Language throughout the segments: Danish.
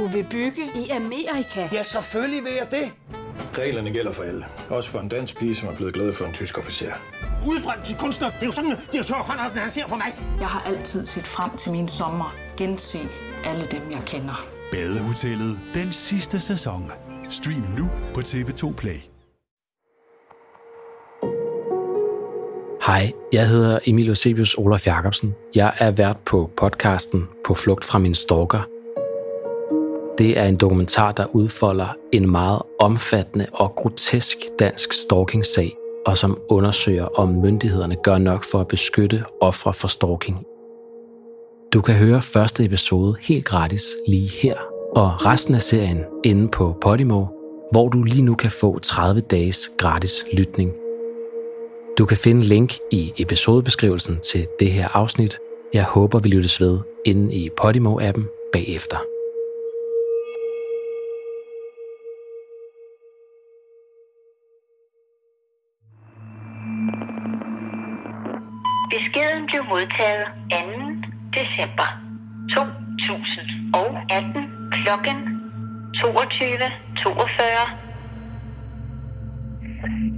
Du vil bygge i Amerika? Ja, selvfølgelig vil jeg det. Reglerne gælder for alle. Også for en dansk pige, som er blevet glad for en tysk officer. Udbrændt til kunstner. Det er jo sådan, at direktør Conradsen, han ser på mig. Jeg har altid set frem til min sommer. Gense alle dem, jeg kender. Badehotellet den sidste sæson. Stream nu på TV2 Play. Hej, jeg hedder Emil Eusebius Olaf Jacobsen. Jeg er vært på podcasten På flugt fra min stalker. Det er en dokumentar, der udfolder en meget omfattende og grotesk dansk stalking-sag, og som undersøger, om myndighederne gør nok for at beskytte ofre for stalking. Du kan høre første episode helt gratis lige her, og resten af serien inde på Podimo, hvor du lige nu kan få 30 dages gratis lytning. Du kan finde link i episodebeskrivelsen til det her afsnit. Jeg håber, vi lyttes ved inde i Podimo-appen bagefter. Beskeden blev modtaget 2. december 2018 klokken 22.42.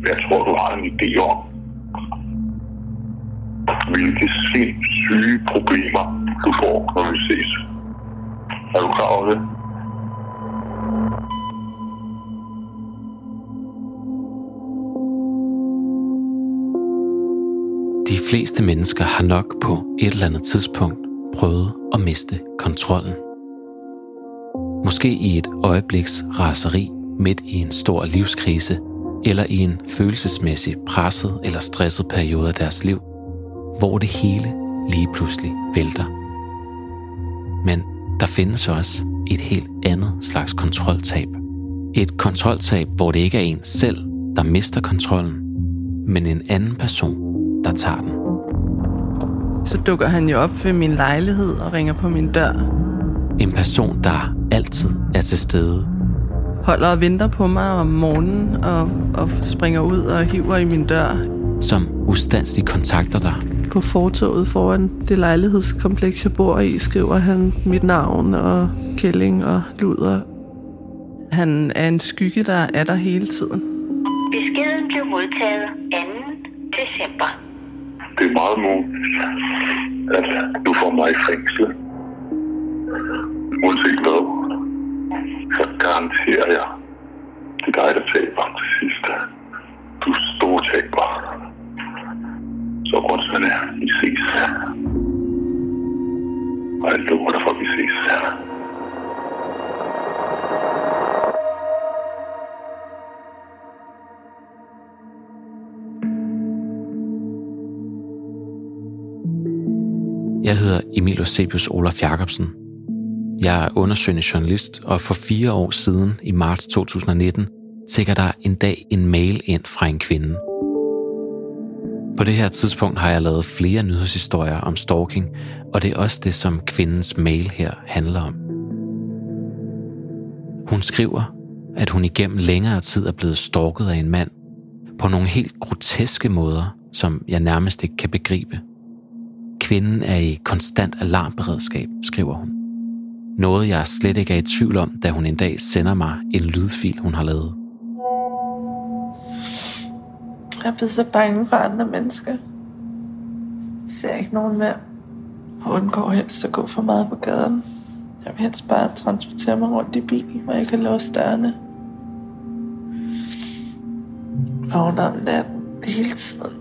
Jeg tror, du har en idé om, hvilke sindssyge problemer du får, når vi ses. Er du klar over det? Fleste mennesker har nok på et eller andet tidspunkt prøvet at miste kontrollen. Måske i et øjebliks raseri midt i en stor livskrise, eller i en følelsesmæssig presset eller stresset periode af deres liv, hvor det hele lige pludselig vælter. Men der findes også et helt andet slags kontroltab. Et kontroltab, hvor det ikke er en selv, der mister kontrollen, men en anden person, der tager den. Så dukker han jo op ved min lejlighed og ringer på min dør. En person, der altid er til stede. Holder og venter på mig om morgenen og, og springer ud og hiver i min dør. Som ustandsligt kontakter dig. På fortoget foran det lejlighedskompleks, jeg bor i, skriver han mit navn og kælling og luder. Han er en skygge, der er der hele tiden. Beskeden blev modtaget 2. december. Det er meget muligt, at du får mig i fængsel. Uanset hvad, så garanterer jeg, det er dig, der taber til sidst. Du er stor taber. Så grundsvende, vi ses. Og jeg lover dig for, at vi ses. Jeg hedder Emil Eusebius Olaf Jacobsen. Jeg er undersøgende journalist, og for fire år siden, i marts 2019, tækker der en dag en mail ind fra en kvinde. På det her tidspunkt har jeg lavet flere nyhedshistorier om stalking, og det er også det, som kvindens mail her handler om. Hun skriver, at hun igennem længere tid er blevet stalket af en mand på nogle helt groteske måder, som jeg nærmest ikke kan begribe. Kvinden er i konstant alarmberedskab, skriver hun. Noget jeg slet ikke er i tvivl om, da hun en dag sender mig en lydfil, hun har lavet. Jeg er blevet så bange for andre mennesker. Jeg ser ikke nogen mere. Jeg undgår helst at gå for meget på gaden. Jeg vil helst bare transportere mig rundt i bilen, hvor jeg kan låse dørene. Vågner om natten hele tiden.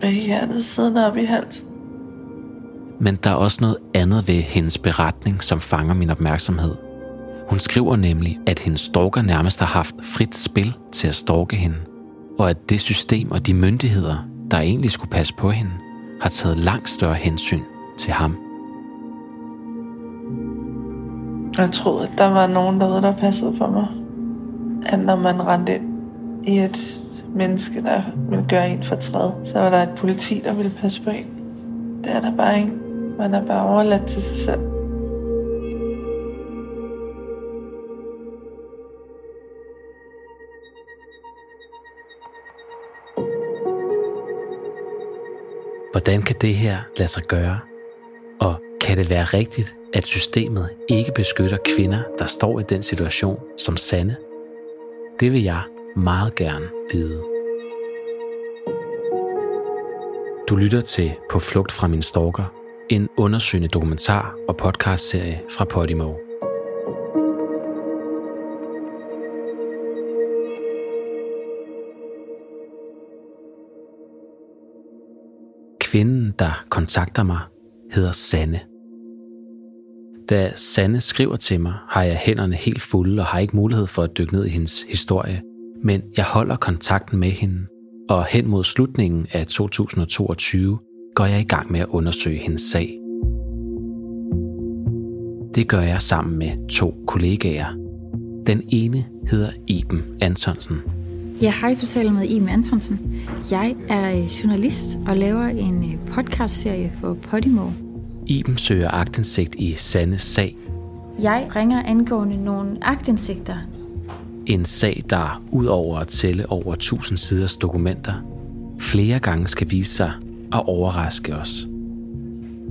Med hjertet siddende op i halsen. Men der er også noget andet ved hendes beretning, som fanger min opmærksomhed. Hun skriver nemlig, at hendes stalker nærmest har haft frit spil til at stalke hende, og at det system og de myndigheder, der egentlig skulle passe på hende, har taget langt større hensyn til ham. Jeg troede, at der var nogen derude, der passede på mig. At når man rendte ind i et menneske, der ville gøre en fortræd, så var der et politi, der ville passe på en. Det er der bare ikke. Man er bare overladt til sig selv. Hvordan kan det her lade sig gøre? Og kan det være rigtigt, at systemet ikke beskytter kvinder, der står i den situation som Sande? Det vil jeg meget gerne vide. Du lytter til På flugt fra min stalker, en undersøgende dokumentar og podcastserie fra Podimo. Kvinden, der kontakter mig, hedder Sanne. Da Sanne skriver til mig, har jeg hænderne helt fulde og har ikke mulighed for at dykke ned i hendes historie, men jeg holder kontakten med hende, og hen mod slutningen af 2022 går jeg i gang med at undersøge hendes sag. Det gør jeg sammen med to kollegaer. Den ene hedder Iben Antonsen. Ja, hej, du taler med Iben Antonsen. Jeg er øh, journalist og laver en øh, podcastserie for Podimo. Iben søger agtindsigt i Sandes sag. Jeg ringer angående nogle agtindsigter. En sag, der ud over at tælle over 1000 siders dokumenter, flere gange skal vise sig at overraske os.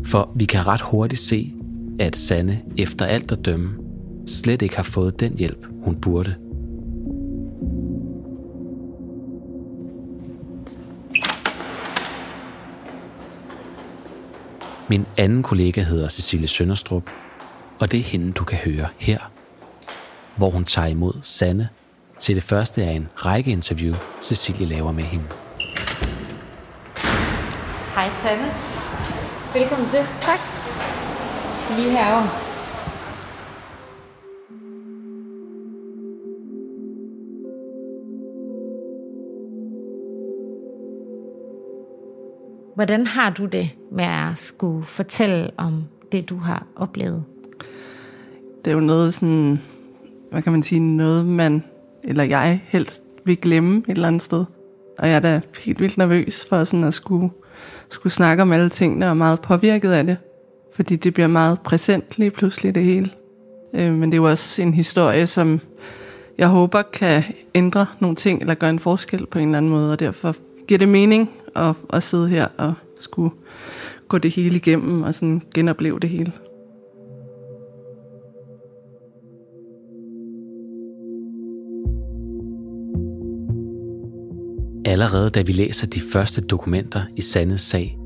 For vi kan ret hurtigt se, at Sanne efter alt at dømme slet ikke har fået den hjælp, hun burde. Min anden kollega hedder Cecilie Sønderstrup, og det er hende, du kan høre her, hvor hun tager imod Sanne til det første af en række interview, Cecilie laver med hende. Hej, Sanne. Velkommen til. Tak. Jeg skal lige herover. Hvordan har du det med at skulle fortælle om det, du har oplevet? Det er jo noget sådan, hvad kan man sige, noget man, eller jeg helst vil glemme et eller andet sted. Og jeg er da helt vildt nervøs for sådan at skulle, skulle snakke om alle tingene, og er meget påvirket af det. Fordi det bliver meget præsent lige pludselig det hele. Øh, men det er jo også en historie, som jeg håber kan ændre nogle ting, eller gøre en forskel på en eller anden måde, og derfor giver det mening at, at sidde her og skulle gå det hele igennem og sådan genopleve det hele. Allerede da vi læser de første dokumenter i Sandes sag,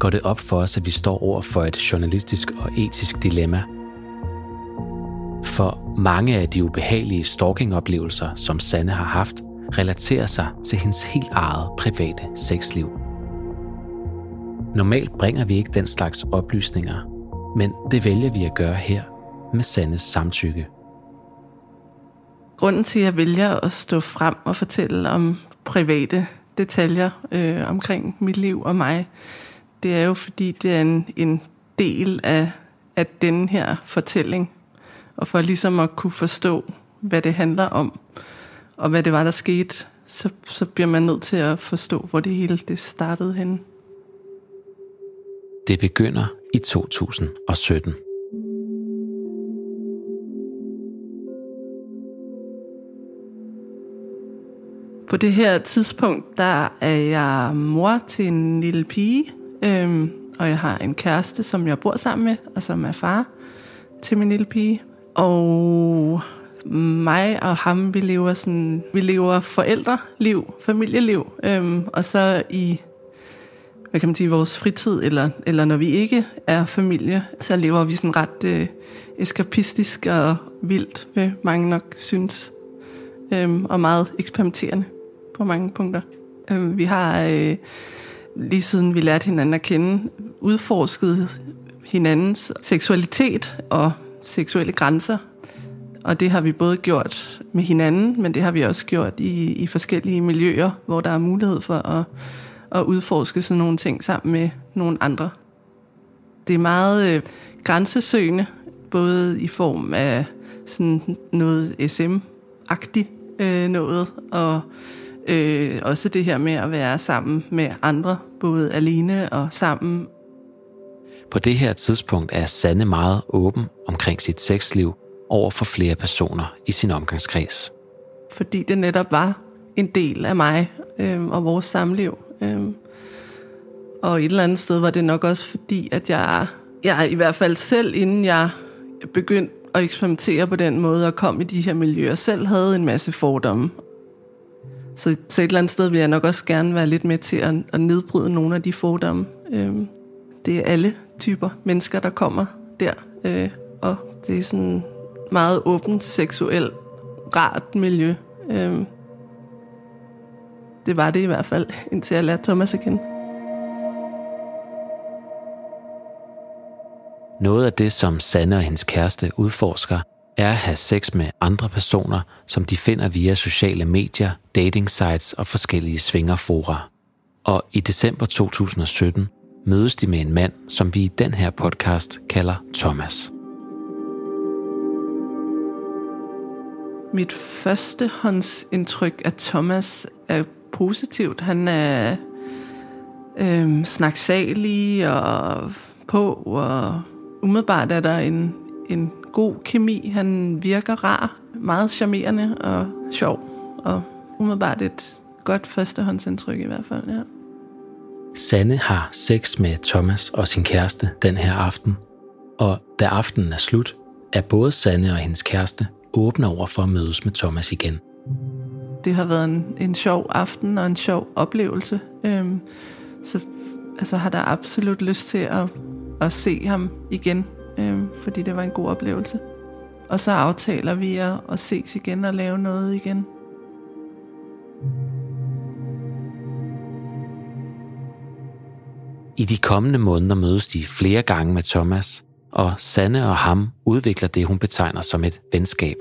går det op for os, at vi står over for et journalistisk og etisk dilemma. For mange af de ubehagelige stalkingoplevelser, som Sande har haft, relaterer sig til hendes helt eget private sexliv. Normalt bringer vi ikke den slags oplysninger, men det vælger vi at gøre her med Sandes samtykke. Grunden til, at jeg vælger at stå frem og fortælle om private detaljer øh, omkring mit liv og mig, det er jo fordi, det er en, en del af, af den her fortælling. Og for ligesom at kunne forstå, hvad det handler om, og hvad det var, der skete, så, så bliver man nødt til at forstå, hvor det hele det startede henne. Det begynder i 2017. På det her tidspunkt, der er jeg mor til en lille pige, øhm, og jeg har en kæreste, som jeg bor sammen med, og som er far til min lille pige. Og mig og ham, vi lever sådan, vi lever forældreliv, familieliv, øhm, og så i, hvad kan man sige, vores fritid, eller, eller når vi ikke er familie, så lever vi sådan ret øh, eskapistisk og vildt, vil mange nok synes, øhm, og meget eksperimenterende på mange punkter. Øhm, vi har, øh, lige siden vi lærte hinanden at kende, udforsket hinandens seksualitet og seksuelle grænser og det har vi både gjort med hinanden, men det har vi også gjort i, i forskellige miljøer, hvor der er mulighed for at, at udforske sådan nogle ting sammen med nogle andre. Det er meget øh, grænsesøgende, både i form af sådan noget SM-agtigt øh, noget, og øh, også det her med at være sammen med andre, både alene og sammen. På det her tidspunkt er Sanne meget åben omkring sit sexliv, over for flere personer i sin omgangskreds. Fordi det netop var en del af mig øh, og vores samliv. Øh. Og et eller andet sted var det nok også fordi, at jeg, jeg i hvert fald selv, inden jeg begyndte at eksperimentere på den måde og kom i de her miljøer, selv havde en masse fordomme. Så, så et eller andet sted vil jeg nok også gerne være lidt med til at, at nedbryde nogle af de fordomme. Øhm, det er alle typer mennesker, der kommer der. Øh, og det er sådan meget åbent, seksuelt, rart miljø. Øhm, det var det i hvert fald, indtil jeg lærte Thomas at kende. Noget af det, som Sanne og hendes kæreste udforsker, er at have sex med andre personer, som de finder via sociale medier, dating sites og forskellige svingerfora. Og i december 2017 mødes de med en mand, som vi i den her podcast kalder Thomas. Mit første håndsindtryk af Thomas er positivt. Han er øh, snaksalig og på, og umiddelbart er der en, en god kemi. Han virker rar, meget charmerende og sjov, og umiddelbart et godt førstehåndsindtryk i hvert fald, ja. Sanne har sex med Thomas og sin kæreste den her aften, og da aftenen er slut, er både Sanne og hendes kæreste åbne over for at mødes med Thomas igen. Det har været en, en sjov aften og en sjov oplevelse. Øhm, så altså, har der absolut lyst til at, at se ham igen, øh, fordi det var en god oplevelse. Og så aftaler vi at, at ses igen og lave noget igen. I de kommende måneder mødes de flere gange med Thomas, og Sanne og ham udvikler det, hun betegner som et venskab.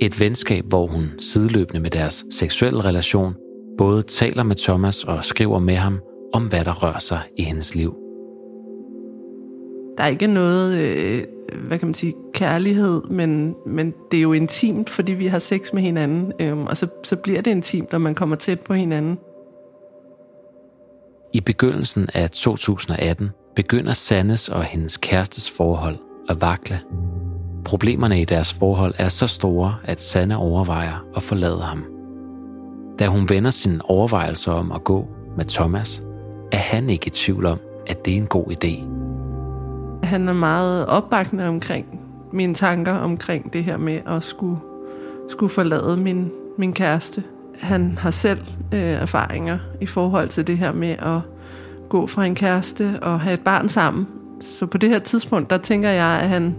Et venskab, hvor hun sideløbende med deres seksuelle relation både taler med Thomas og skriver med ham om, hvad der rører sig i hendes liv. Der er ikke noget, øh, hvad kan man sige, kærlighed, men, men det er jo intimt, fordi vi har sex med hinanden, øh, og så, så bliver det intimt, når man kommer tæt på hinanden. I begyndelsen af 2018 begynder Sannes og hendes kærestes forhold at vakle. Problemerne i deres forhold er så store, at Sanne overvejer at forlade ham. Da hun vender sin overvejelse om at gå med Thomas, er han ikke i tvivl om, at det er en god idé. Han er meget opbakende omkring mine tanker omkring det her med at skulle, skulle forlade min, min kæreste. Han har selv øh, erfaringer i forhold til det her med at gå fra en kæreste og have et barn sammen. Så på det her tidspunkt, der tænker jeg, at han,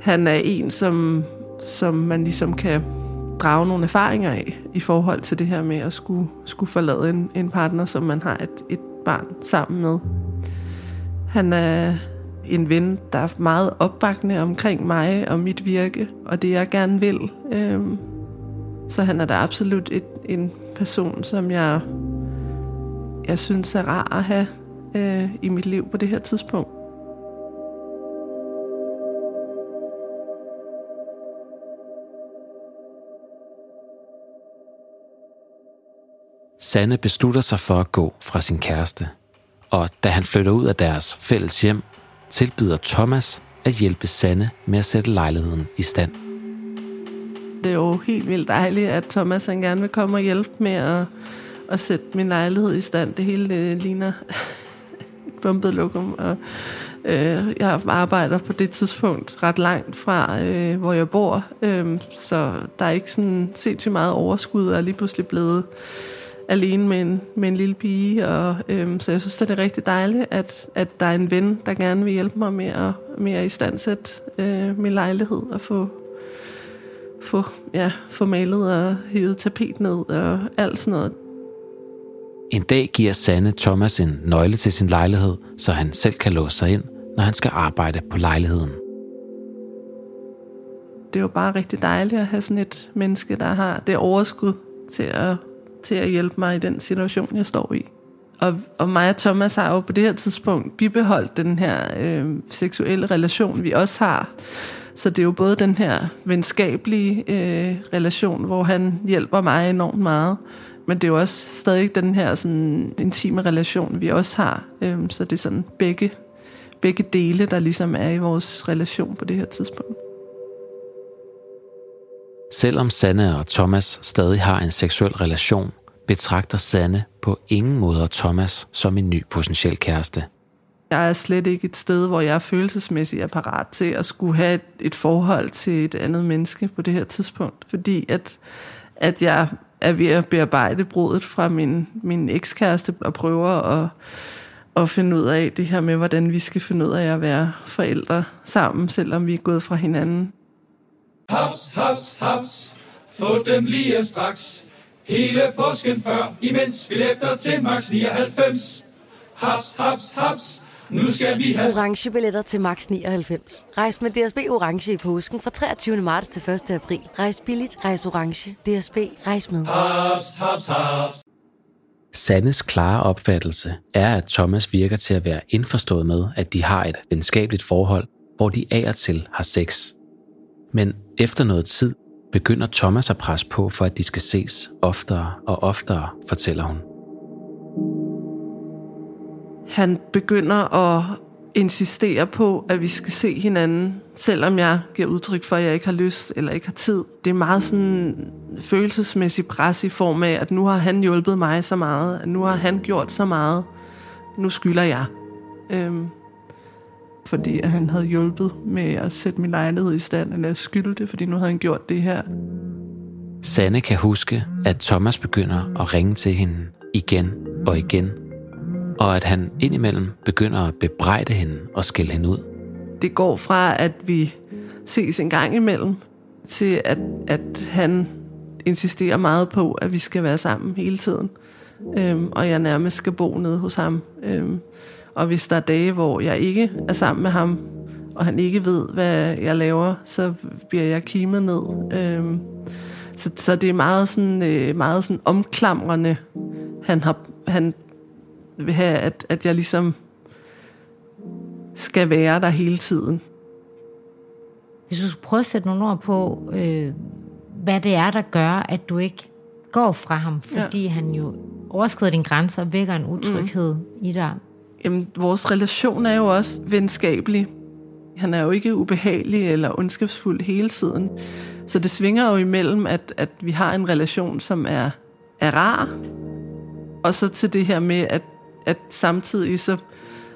han er en, som, som man ligesom kan drage nogle erfaringer af i forhold til det her med at skulle, skulle forlade en, en partner, som man har et, et barn sammen med. Han er en ven, der er meget opbakende omkring mig og mit virke, og det jeg gerne vil. Øhm, så han er da absolut et, en person, som jeg, jeg synes er rar at have øh, i mit liv på det her tidspunkt. Sanne beslutter sig for at gå fra sin kæreste, og da han flytter ud af deres fælles hjem, tilbyder Thomas at hjælpe Sanne med at sætte lejligheden i stand. Det er jo helt vildt dejligt, at Thomas han gerne vil komme og hjælpe med at, at sætte min lejlighed i stand. Det hele det ligner et bumpet lokum, og øh, jeg arbejder på det tidspunkt ret langt fra, øh, hvor jeg bor, øh, så der er ikke sådan sindssygt meget overskud, og er lige pludselig blevet alene med en, med en lille pige, og øhm, så jeg synes, det er rigtig dejligt, at, at der er en ven, der gerne vil hjælpe mig med at, med at istandsætte øh, min lejlighed og få, få, ja, få malet og hævet tapet ned og alt sådan noget. En dag giver Sanne Thomas en nøgle til sin lejlighed, så han selv kan låse sig ind, når han skal arbejde på lejligheden. Det er jo bare rigtig dejligt at have sådan et menneske, der har det overskud til at til at hjælpe mig i den situation, jeg står i. Og, og mig og Thomas har jo på det her tidspunkt bibeholdt den her øh, seksuelle relation, vi også har. Så det er jo både den her venskabelige øh, relation, hvor han hjælper mig enormt meget, men det er jo også stadig den her sådan, intime relation, vi også har. Øh, så det er sådan begge, begge dele, der ligesom er i vores relation på det her tidspunkt. Selvom Sanne og Thomas stadig har en seksuel relation, betragter Sanne på ingen måde Thomas som en ny potentiel kæreste. Jeg er slet ikke et sted, hvor jeg er følelsesmæssigt er parat til at skulle have et, et forhold til et andet menneske på det her tidspunkt. Fordi at, at jeg er ved at bearbejde brudet fra min, min ekskæreste og prøver at, at finde ud af det her med, hvordan vi skal finde ud af at være forældre sammen, selvom vi er gået fra hinanden. Haps, haps, haps. Få dem lige straks. Hele påsken før, imens billetter til max 99. Haps, haps, haps. Nu skal vi have... Orange billetter til max 99. Rejs med DSB Orange i påsken fra 23. marts til 1. april. Rejs billigt, rejs orange. DSB, rejs med. Haps, haps, haps. Sandes klare opfattelse er, at Thomas virker til at være indforstået med, at de har et venskabeligt forhold, hvor de af og til har sex. Men efter noget tid begynder Thomas at presse på for, at de skal ses oftere og oftere, fortæller hun. Han begynder at insistere på, at vi skal se hinanden, selvom jeg giver udtryk for, at jeg ikke har lyst eller ikke har tid. Det er meget sådan følelsesmæssig pres i form af, at nu har han hjulpet mig så meget, at nu har han gjort så meget, nu skylder jeg. Øhm, fordi at han havde hjulpet med at sætte min lejlighed i stand, eller jeg skyldte, fordi nu havde han gjort det her. Sanne kan huske, at Thomas begynder at ringe til hende igen og igen, og at han indimellem begynder at bebrejde hende og skælde hende ud. Det går fra, at vi ses en gang imellem, til at, at han insisterer meget på, at vi skal være sammen hele tiden. Øhm, og jeg nærmest skal bo nede hos ham. Øhm, og hvis der er dage, hvor jeg ikke er sammen med ham, og han ikke ved, hvad jeg laver, så bliver jeg kimet ned. Øhm, så, så det er meget sådan, øh, meget sådan omklamrende. Han, har, han vil have, at, at jeg ligesom skal være der hele tiden. Hvis du skulle prøve at sætte nogle ord på, øh, hvad det er, der gør, at du ikke går fra ham, fordi ja. han jo overskrider dine grænser og vækker en utryghed mm. i dig. Jamen, vores relation er jo også venskabelig. Han er jo ikke ubehagelig eller ondskabsfuld hele tiden. Så det svinger jo imellem, at, at vi har en relation, som er, er rar, og så til det her med, at, at samtidig så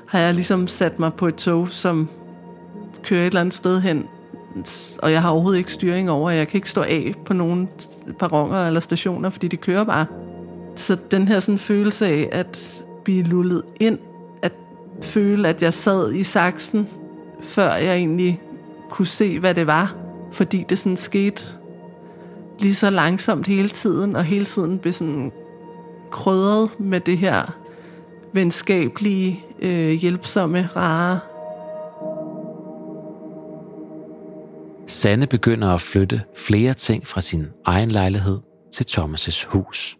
har jeg ligesom sat mig på et tog, som kører et eller andet sted hen, og jeg har overhovedet ikke styring over, jeg kan ikke stå af på nogen perroner eller stationer, fordi de kører bare. Så den her sådan følelse af at blive lullet ind føle, at jeg sad i saksen, før jeg egentlig kunne se, hvad det var. Fordi det sådan skete lige så langsomt hele tiden, og hele tiden blev sådan krydret med det her venskabelige, øh, hjælpsomme, rare. Sanne begynder at flytte flere ting fra sin egen lejlighed til Thomas' hus.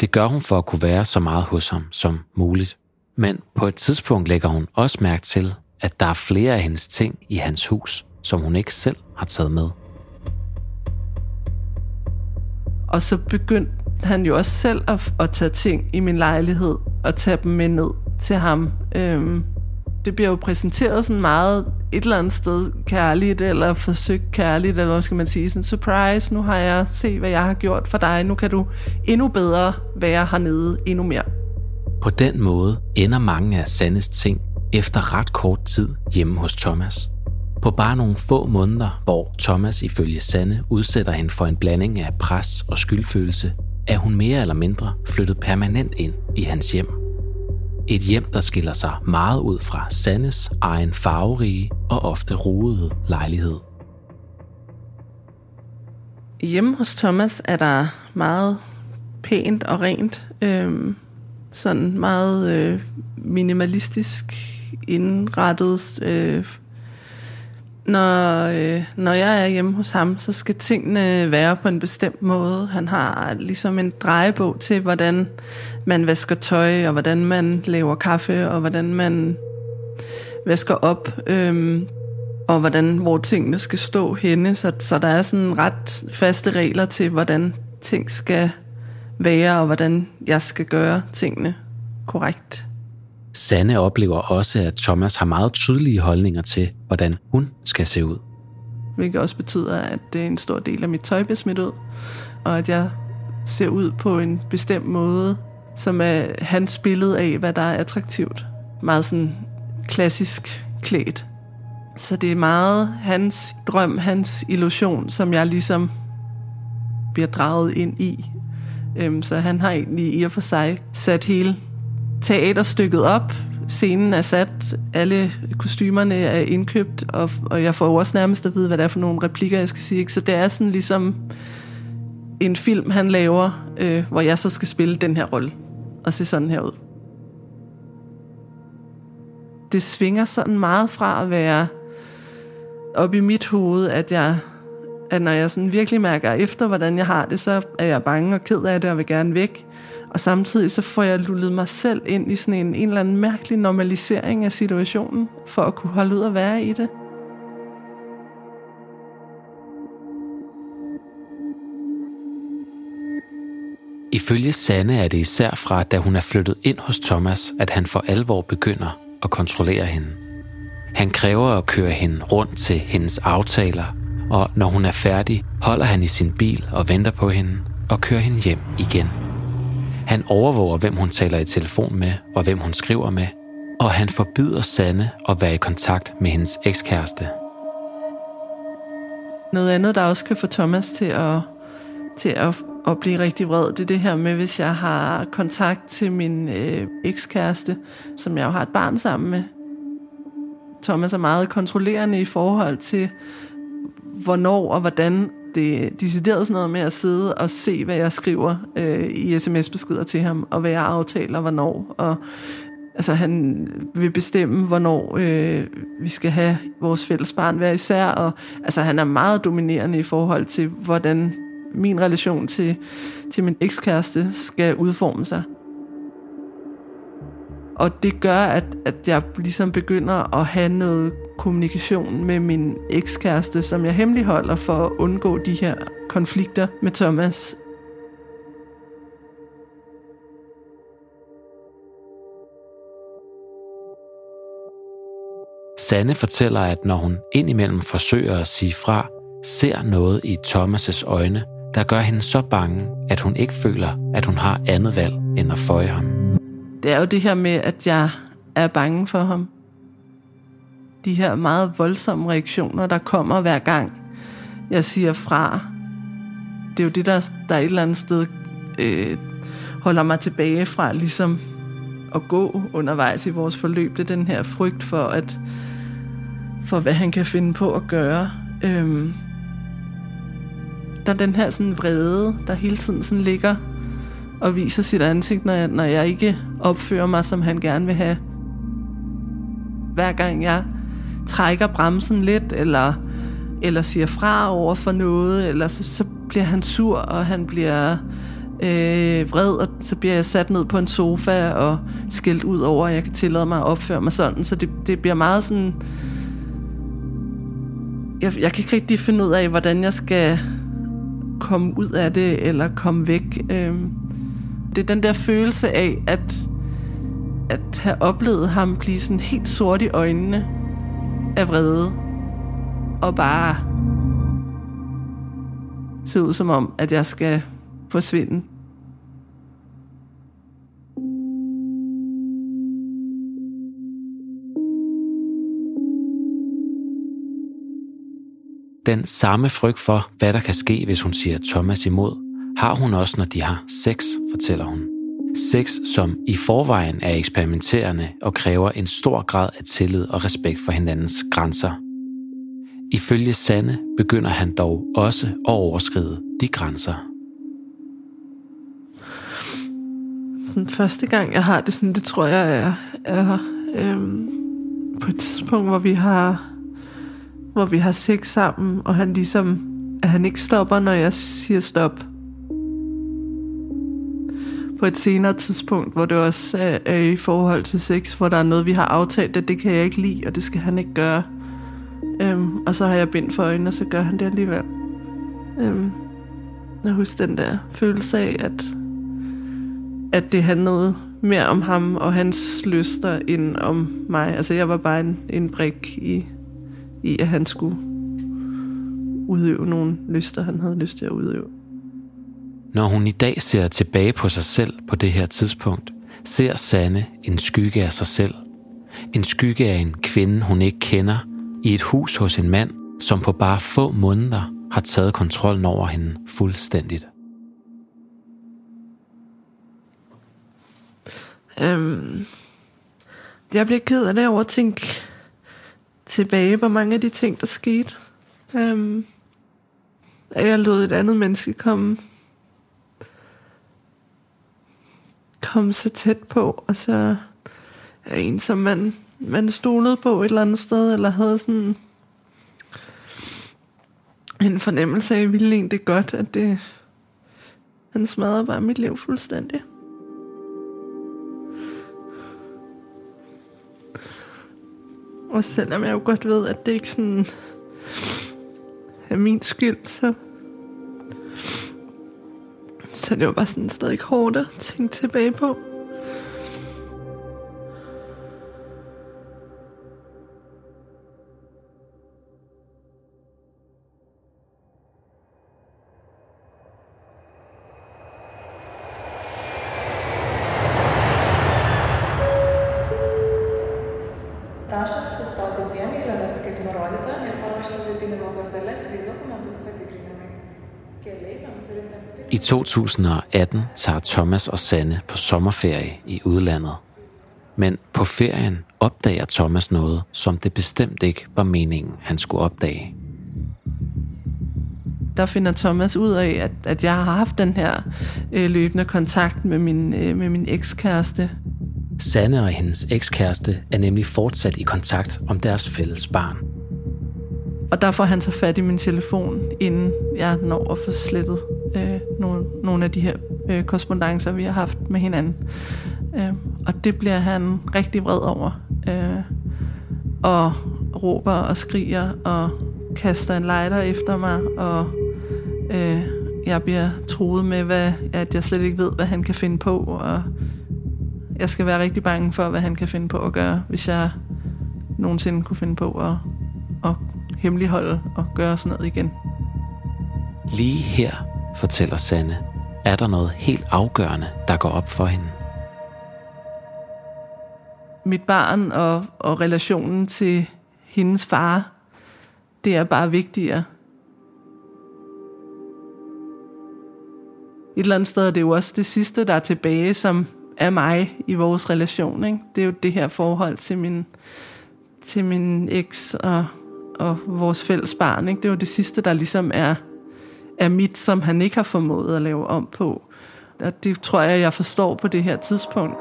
Det gør hun for at kunne være så meget hos ham som muligt. Men på et tidspunkt lægger hun også mærke til, at der er flere af hendes ting i hans hus, som hun ikke selv har taget med. Og så begyndte han jo også selv at, at tage ting i min lejlighed og tage dem med ned til ham. Øhm, det bliver jo præsenteret sådan meget et eller andet sted kærligt, eller forsøgt kærligt, eller hvad skal man sige, sådan surprise, nu har jeg set, hvad jeg har gjort for dig, nu kan du endnu bedre være hernede endnu mere. På den måde ender mange af Sandes ting efter ret kort tid hjemme hos Thomas. På bare nogle få måneder, hvor Thomas ifølge Sande udsætter hende for en blanding af pres og skyldfølelse, er hun mere eller mindre flyttet permanent ind i hans hjem. Et hjem, der skiller sig meget ud fra Sandes egen farverige og ofte roede lejlighed. Hjemme hos Thomas er der meget pænt og rent. Øhm, sådan meget øh, minimalistisk indrettet. Øh, når, øh, når jeg er hjemme hos ham, så skal tingene være på en bestemt måde. Han har ligesom en drejebog til, hvordan man vasker tøj, og hvordan man laver kaffe, og hvordan man vasker op, øh, og hvordan, hvor tingene skal stå henne. Så, så der er sådan ret faste regler til, hvordan ting skal være, og hvordan jeg skal gøre tingene korrekt. Sanne oplever også, at Thomas har meget tydelige holdninger til, hvordan hun skal se ud. Hvilket også betyder, at det er en stor del af mit tøj bliver smidt ud, og at jeg ser ud på en bestemt måde, som er hans billede af, hvad der er attraktivt. Meget sådan klassisk klædt. Så det er meget hans drøm, hans illusion, som jeg ligesom bliver draget ind i. Øhm, så han har egentlig i og for sig sat hele teaterstykket op. Scenen er sat, alle kostymerne er indkøbt, og, og jeg får også nærmest at vide, hvad det er for nogle replikker, jeg skal sige. Ikke? Så det er sådan ligesom en film, han laver, øh, hvor jeg så skal spille den her rolle og se sådan her ud. Det svinger sådan meget fra at være op i mit hoved, at jeg at når jeg sådan virkelig mærker efter, hvordan jeg har det, så er jeg bange og ked af det og vil gerne væk. Og samtidig så får jeg lullet mig selv ind i sådan en, en eller anden mærkelig normalisering af situationen, for at kunne holde ud og være i det. Ifølge Sanne er det især fra, da hun er flyttet ind hos Thomas, at han for alvor begynder at kontrollere hende. Han kræver at køre hende rundt til hendes aftaler, og når hun er færdig, holder han i sin bil og venter på hende og kører hende hjem igen. Han overvåger, hvem hun taler i telefon med og hvem hun skriver med, og han forbyder Sanne at være i kontakt med hendes ekskæreste. Noget andet, der også kan få Thomas til at, til at, at blive rigtig vred, det er det her med, hvis jeg har kontakt til min øh, ekskæreste, som jeg jo har et barn sammen med. Thomas er meget kontrollerende i forhold til, hvornår og hvordan det er decideret sådan noget med at sidde og se, hvad jeg skriver øh, i sms-beskeder til ham, og hvad jeg aftaler, hvornår. Og altså, han vil bestemme, hvornår øh, vi skal have vores fælles barn hver især, og altså, han er meget dominerende i forhold til, hvordan min relation til, til min ekskæreste skal udforme sig. Og det gør, at, at jeg ligesom begynder at have noget kommunikation med min ekskæreste, som jeg hemmeligholder for at undgå de her konflikter med Thomas. Sanne fortæller, at når hun indimellem forsøger at sige fra, ser noget i Thomas' øjne, der gør hende så bange, at hun ikke føler, at hun har andet valg end at føje ham. Det er jo det her med, at jeg er bange for ham de her meget voldsomme reaktioner, der kommer hver gang, jeg siger fra. Det er jo det, der, der et eller andet sted øh, holder mig tilbage fra ligesom at gå undervejs i vores forløb. Det er den her frygt for, at for hvad han kan finde på at gøre. Øhm, der er den her sådan vrede, der hele tiden sådan ligger og viser sit ansigt, når jeg, når jeg ikke opfører mig, som han gerne vil have. Hver gang jeg trækker bremsen lidt, eller, eller siger fra over for noget, eller så, så bliver han sur, og han bliver øh, vred, og så bliver jeg sat ned på en sofa og skældt ud over, at jeg kan tillade mig at opføre mig sådan. Så det, det bliver meget sådan... Jeg, jeg kan ikke rigtig finde ud af, hvordan jeg skal komme ud af det, eller komme væk. Øh, det er den der følelse af, at, at have oplevet ham blive sådan helt sort i øjnene, af vrede og bare se ud som om, at jeg skal forsvinde. Den samme frygt for, hvad der kan ske, hvis hun siger Thomas imod, har hun også, når de har sex, fortæller hun. Sex, som i forvejen er eksperimenterende og kræver en stor grad af tillid og respekt for hinandens grænser. Ifølge Sande begynder han dog også at overskride de grænser. Den første gang, jeg har det sådan, det tror jeg er, er øhm, på et tidspunkt, hvor vi har hvor vi har sex sammen, og han ligesom, at han ikke stopper, når jeg siger stop på et senere tidspunkt, hvor det også er, er i forhold til sex, hvor der er noget, vi har aftalt, at det kan jeg ikke lide, og det skal han ikke gøre. Øhm, og så har jeg bindt for øjnene, og så gør han det alligevel. Øhm, jeg husker den der følelse af, at, at det handlede mere om ham og hans lyster, end om mig. Altså jeg var bare en, en brik i, i, at han skulle udøve nogle lyster, han havde lyst til at udøve. Når hun i dag ser tilbage på sig selv på det her tidspunkt, ser Sanne en skygge af sig selv. En skygge af en kvinde, hun ikke kender, i et hus hos en mand, som på bare få måneder har taget kontrollen over hende fuldstændigt. Øhm, jeg bliver ked af det over at tænke tilbage på mange af de ting, der skete. Øhm, at jeg lod et andet menneske komme, komme så tæt på, og så er en, som man, man stolede på et eller andet sted, eller havde sådan en fornemmelse af, at jeg ville egentlig godt, at det, han smadrede bare mit liv fuldstændig. Og selvom jeg jo godt ved, at det ikke sådan er min skyld, så, så det var bare sådan stadig hårdt at tænke tilbage på. I 2018 tager Thomas og Sanne på sommerferie i udlandet. Men på ferien opdager Thomas noget, som det bestemt ikke var meningen, han skulle opdage. der finder Thomas ud af, at, at jeg har haft den her øh, løbende kontakt med min, øh, med min ekskæreste. Sanne og hendes ekskæreste er nemlig fortsat i kontakt om deres fælles barn. Og der får han så fat i min telefon, inden jeg når at få slettet øh, nogle, nogle af de her øh, korrespondencer, vi har haft med hinanden. Øh, og det bliver han rigtig vred over. Øh, og råber og skriger og kaster en lighter efter mig, og øh, jeg bliver truet med, hvad, at jeg slet ikke ved, hvad han kan finde på, og jeg skal være rigtig bange for, hvad han kan finde på at gøre, hvis jeg nogensinde kunne finde på at hemmeligholde og gøre sådan noget igen. Lige her, fortæller Sanne, er der noget helt afgørende, der går op for hende. Mit barn og, og relationen til hendes far, det er bare vigtigere. Et eller andet sted er det jo også det sidste, der er tilbage, som er mig i vores relation. Ikke? Det er jo det her forhold til min, til min eks og, og vores fælles barn. Ikke? Det er jo det sidste, der ligesom er, er mit, som han ikke har formået at lave om på. Og det tror jeg, jeg forstår på det her tidspunkt.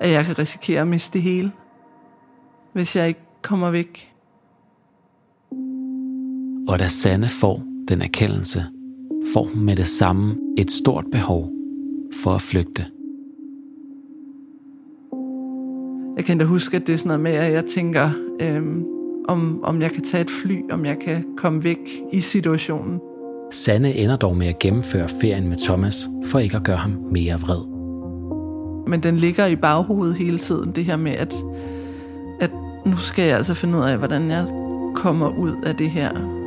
At jeg kan risikere at miste det hele, hvis jeg ikke kommer væk. Og da Sanne får den erkendelse, får hun med det samme et stort behov for at flygte. Jeg kan da huske, at det er sådan noget med, at jeg tænker, øhm, om, om jeg kan tage et fly, om jeg kan komme væk i situationen. Sanne ender dog med at gennemføre ferien med Thomas, for ikke at gøre ham mere vred. Men den ligger i baghovedet hele tiden, det her med, at, at nu skal jeg altså finde ud af, hvordan jeg kommer ud af det her.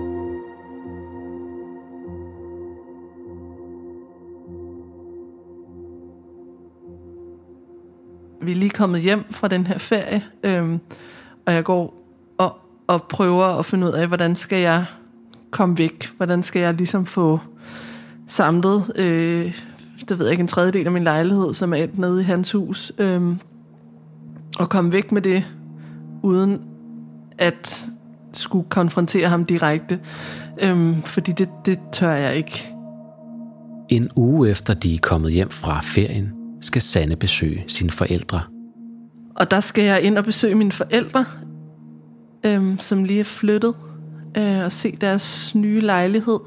Vi er lige kommet hjem fra den her ferie, øhm, og jeg går og, og prøver at finde ud af, hvordan skal jeg komme væk? Hvordan skal jeg ligesom få samlet, øh, det ved jeg ikke, en tredjedel af min lejlighed, som er endt nede i hans hus, øhm, og komme væk med det, uden at skulle konfrontere ham direkte. Øhm, fordi det, det tør jeg ikke. En uge efter de er kommet hjem fra ferien, skal Sanne besøge sine forældre. Og der skal jeg ind og besøge mine forældre, øhm, som lige er flyttet, øh, og se deres nye lejlighed.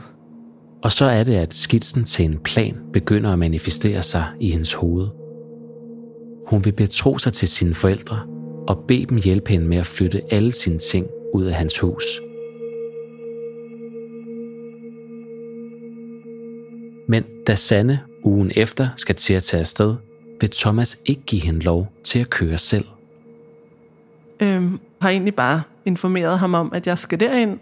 Og så er det, at skitsen til en plan begynder at manifestere sig i hendes hoved. Hun vil betro sig til sine forældre og bede dem hjælpe hende med at flytte alle sine ting ud af hans hus. Men da Sanne ugen efter skal til at tage afsted, vil Thomas ikke give hende lov til at køre selv. Øhm, har egentlig bare informeret ham om, at jeg skal derind.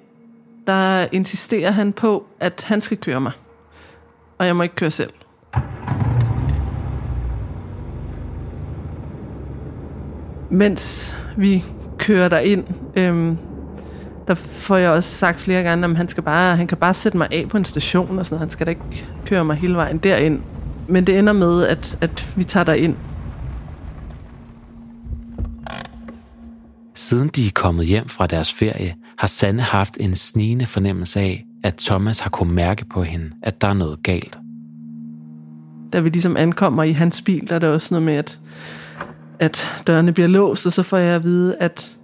Der insisterer han på, at han skal køre mig. Og jeg må ikke køre selv. mens vi kører derind, øhm, der får jeg også sagt flere gange, at han, skal bare, han kan bare sætte mig af på en station, og sådan Han skal da ikke køre mig hele vejen derind. Men det ender med, at, at vi tager derind. Siden de er kommet hjem fra deres ferie, har Sanne haft en snigende fornemmelse af, at Thomas har kunnet mærke på hende, at der er noget galt. Da vi ligesom ankommer i hans bil, der er der også noget med, at, at dørene bliver låst, og så får jeg at vide, at,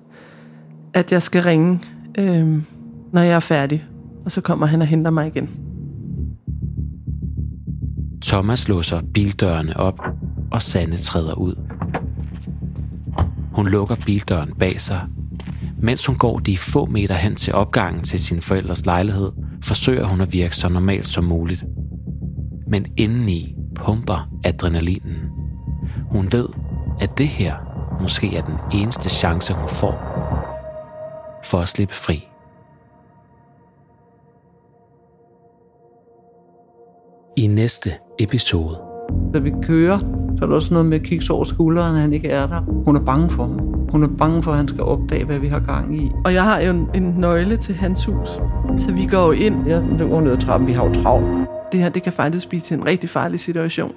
at jeg skal ringe, øh, når jeg er færdig. Og så kommer han og henter mig igen. Thomas låser bildørene op, og Sanne træder ud. Hun lukker bildøren bag sig. Mens hun går de få meter hen til opgangen til sin forældres lejlighed, forsøger hun at virke så normalt som muligt. Men indeni pumper adrenalinen. Hun ved, at det her måske er den eneste chance, hun får for at slippe fri. I næste episode. Da vi kører, så er der også noget med at kigge over skulderen, at han ikke er der. Hun er bange for ham. Hun er bange for, at han skal opdage, hvad vi har gang i. Og jeg har jo en, en nøgle til hans hus, så vi går jo ind. Ja, det går ned ad trappen. Vi har jo travlt. Det her, det kan faktisk blive til en rigtig farlig situation.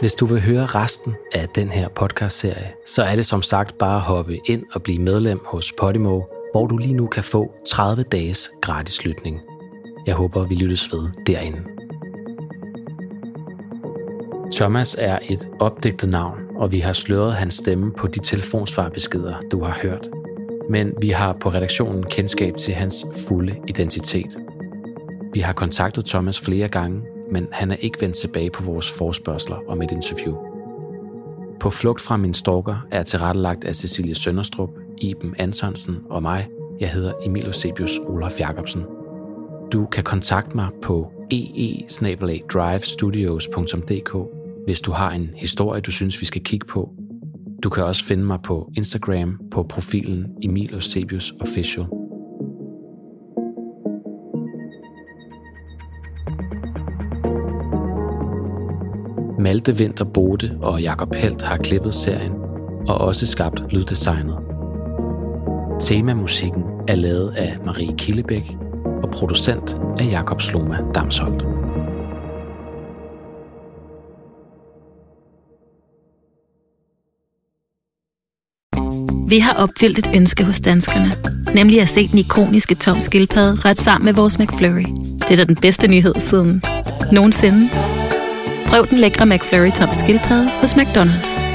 Hvis du vil høre resten af den her podcast-serie, så er det som sagt bare at hoppe ind og blive medlem hos Podimo, hvor du lige nu kan få 30 dages gratis lytning. Jeg håber, vi lyttes ved derinde. Thomas er et opdigtet navn, og vi har sløret hans stemme på de telefonsvarbeskeder, du har hørt. Men vi har på redaktionen kendskab til hans fulde identitet. Vi har kontaktet Thomas flere gange, men han er ikke vendt tilbage på vores forspørgseler om et interview. På flugt fra min stalker er tilrettelagt af Cecilie Sønderstrup, Iben Antonsen og mig. Jeg hedder Emil Eusebius Olaf Jacobsen. Du kan kontakte mig på e ee hvis du har en historie, du synes, vi skal kigge på. Du kan også finde mig på Instagram på profilen Emil Eusebius Official. Malte Vinter Bode og Jakob Helt har klippet serien og også skabt lyddesignet. Temamusikken er lavet af Marie Killebæk og producent af Jakob Sloma Damsholdt. Vi har opfyldt et ønske hos danskerne, nemlig at se den ikoniske tom skildpadde ret sammen med vores McFlurry. Det er da den bedste nyhed siden nogensinde. Prøv den lækre McFlurry tom skildpadde hos McDonald's.